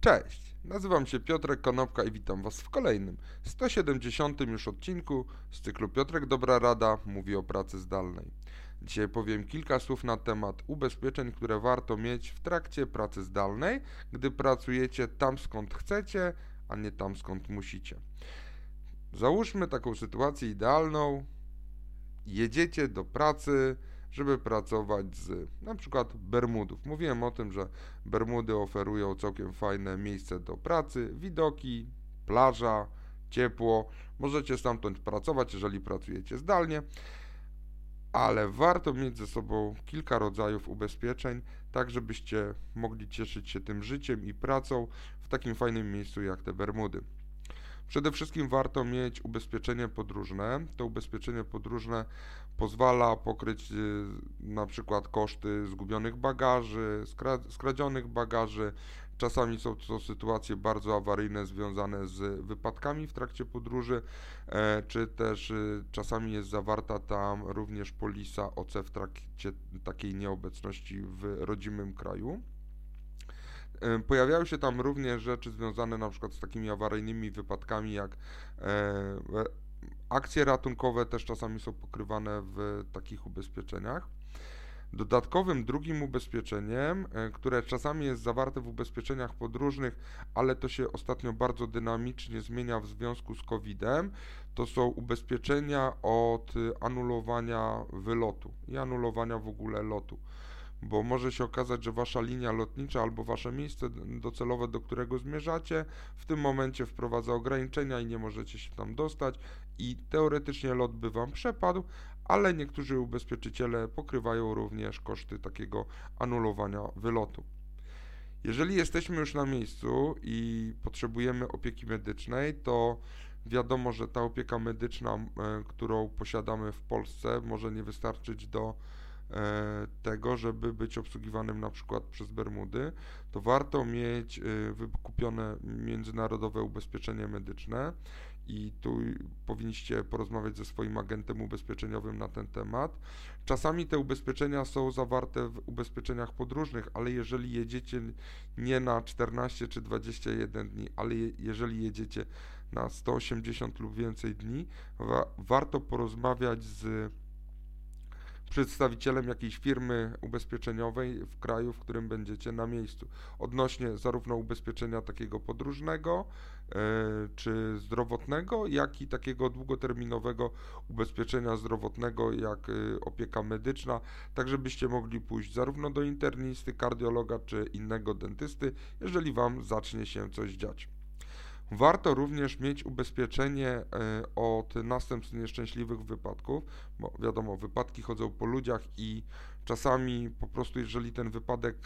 Cześć, nazywam się Piotrek Konopka i witam Was w kolejnym, 170 już odcinku z cyklu Piotrek Dobra Rada mówi o pracy zdalnej. Dzisiaj powiem kilka słów na temat ubezpieczeń, które warto mieć w trakcie pracy zdalnej, gdy pracujecie tam skąd chcecie, a nie tam skąd musicie. Załóżmy taką sytuację idealną. Jedziecie do pracy, żeby pracować z na przykład Bermudów. Mówiłem o tym, że Bermudy oferują całkiem fajne miejsce do pracy, widoki, plaża, ciepło. Możecie stamtąd pracować, jeżeli pracujecie zdalnie, ale warto mieć ze sobą kilka rodzajów ubezpieczeń, tak żebyście mogli cieszyć się tym życiem i pracą w takim fajnym miejscu jak te Bermudy. Przede wszystkim warto mieć ubezpieczenie podróżne. To ubezpieczenie podróżne pozwala pokryć y, na przykład koszty zgubionych bagaży, skradzionych bagaży. Czasami są to sytuacje bardzo awaryjne związane z wypadkami w trakcie podróży, e, czy też y, czasami jest zawarta tam również polisa OC w trakcie takiej nieobecności w rodzimym kraju. Pojawiały się tam również rzeczy związane na przykład z takimi awaryjnymi wypadkami jak e, akcje ratunkowe też czasami są pokrywane w takich ubezpieczeniach. Dodatkowym drugim ubezpieczeniem, e, które czasami jest zawarte w ubezpieczeniach podróżnych, ale to się ostatnio bardzo dynamicznie zmienia w związku z COVID-em, to są ubezpieczenia od anulowania wylotu i anulowania w ogóle lotu bo może się okazać, że wasza linia lotnicza albo wasze miejsce docelowe, do którego zmierzacie, w tym momencie wprowadza ograniczenia i nie możecie się tam dostać i teoretycznie lot by wam przepadł, ale niektórzy ubezpieczyciele pokrywają również koszty takiego anulowania wylotu. Jeżeli jesteśmy już na miejscu i potrzebujemy opieki medycznej, to wiadomo, że ta opieka medyczna, którą posiadamy w Polsce, może nie wystarczyć do E, tego, żeby być obsługiwanym na przykład przez Bermudy, to warto mieć e, wykupione międzynarodowe ubezpieczenie medyczne i tu powinniście porozmawiać ze swoim agentem ubezpieczeniowym na ten temat. Czasami te ubezpieczenia są zawarte w ubezpieczeniach podróżnych, ale jeżeli jedziecie nie na 14 czy 21 dni, ale jeżeli jedziecie na 180 lub więcej dni, wa warto porozmawiać z przedstawicielem jakiejś firmy ubezpieczeniowej w kraju, w którym będziecie na miejscu. Odnośnie zarówno ubezpieczenia takiego podróżnego e, czy zdrowotnego, jak i takiego długoterminowego ubezpieczenia zdrowotnego, jak e, opieka medyczna, tak żebyście mogli pójść zarówno do internisty, kardiologa czy innego dentysty, jeżeli Wam zacznie się coś dziać. Warto również mieć ubezpieczenie e, od następstw nieszczęśliwych wypadków, bo wiadomo, wypadki chodzą po ludziach i czasami po prostu, jeżeli ten wypadek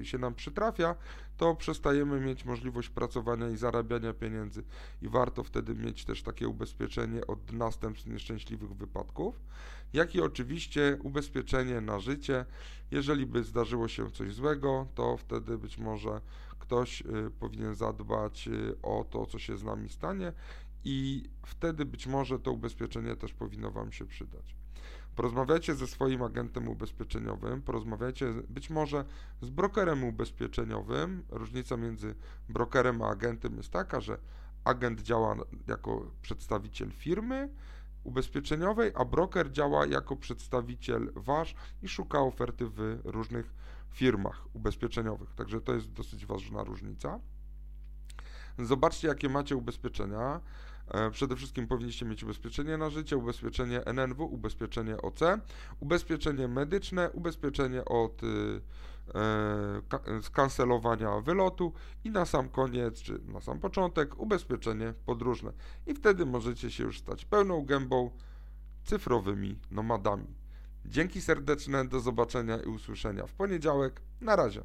e, się nam przytrafia, to przestajemy mieć możliwość pracowania i zarabiania pieniędzy i warto wtedy mieć też takie ubezpieczenie od następstw nieszczęśliwych wypadków, jak i oczywiście ubezpieczenie na życie. Jeżeli by zdarzyło się coś złego, to wtedy być może ktoś y, powinien zadbać y, o to, co się z nami stanie i wtedy być może to ubezpieczenie też powinno Wam się przydać. Porozmawiajcie ze swoim agentem ubezpieczeniowym, porozmawiajcie być może z brokerem ubezpieczeniowym. Różnica między brokerem a agentem jest taka, że agent działa jako przedstawiciel firmy ubezpieczeniowej, a broker działa jako przedstawiciel wasz i szuka oferty w różnych firmach ubezpieczeniowych. Także to jest dosyć ważna różnica. Zobaczcie, jakie macie ubezpieczenia. E, przede wszystkim powinniście mieć ubezpieczenie na życie, ubezpieczenie NNW, ubezpieczenie OC, ubezpieczenie medyczne, ubezpieczenie od y, e, skancelowania wylotu i na sam koniec, czy na sam początek, ubezpieczenie podróżne. I wtedy możecie się już stać pełną gębą cyfrowymi nomadami. Dzięki serdeczne, do zobaczenia i usłyszenia w poniedziałek. Na razie.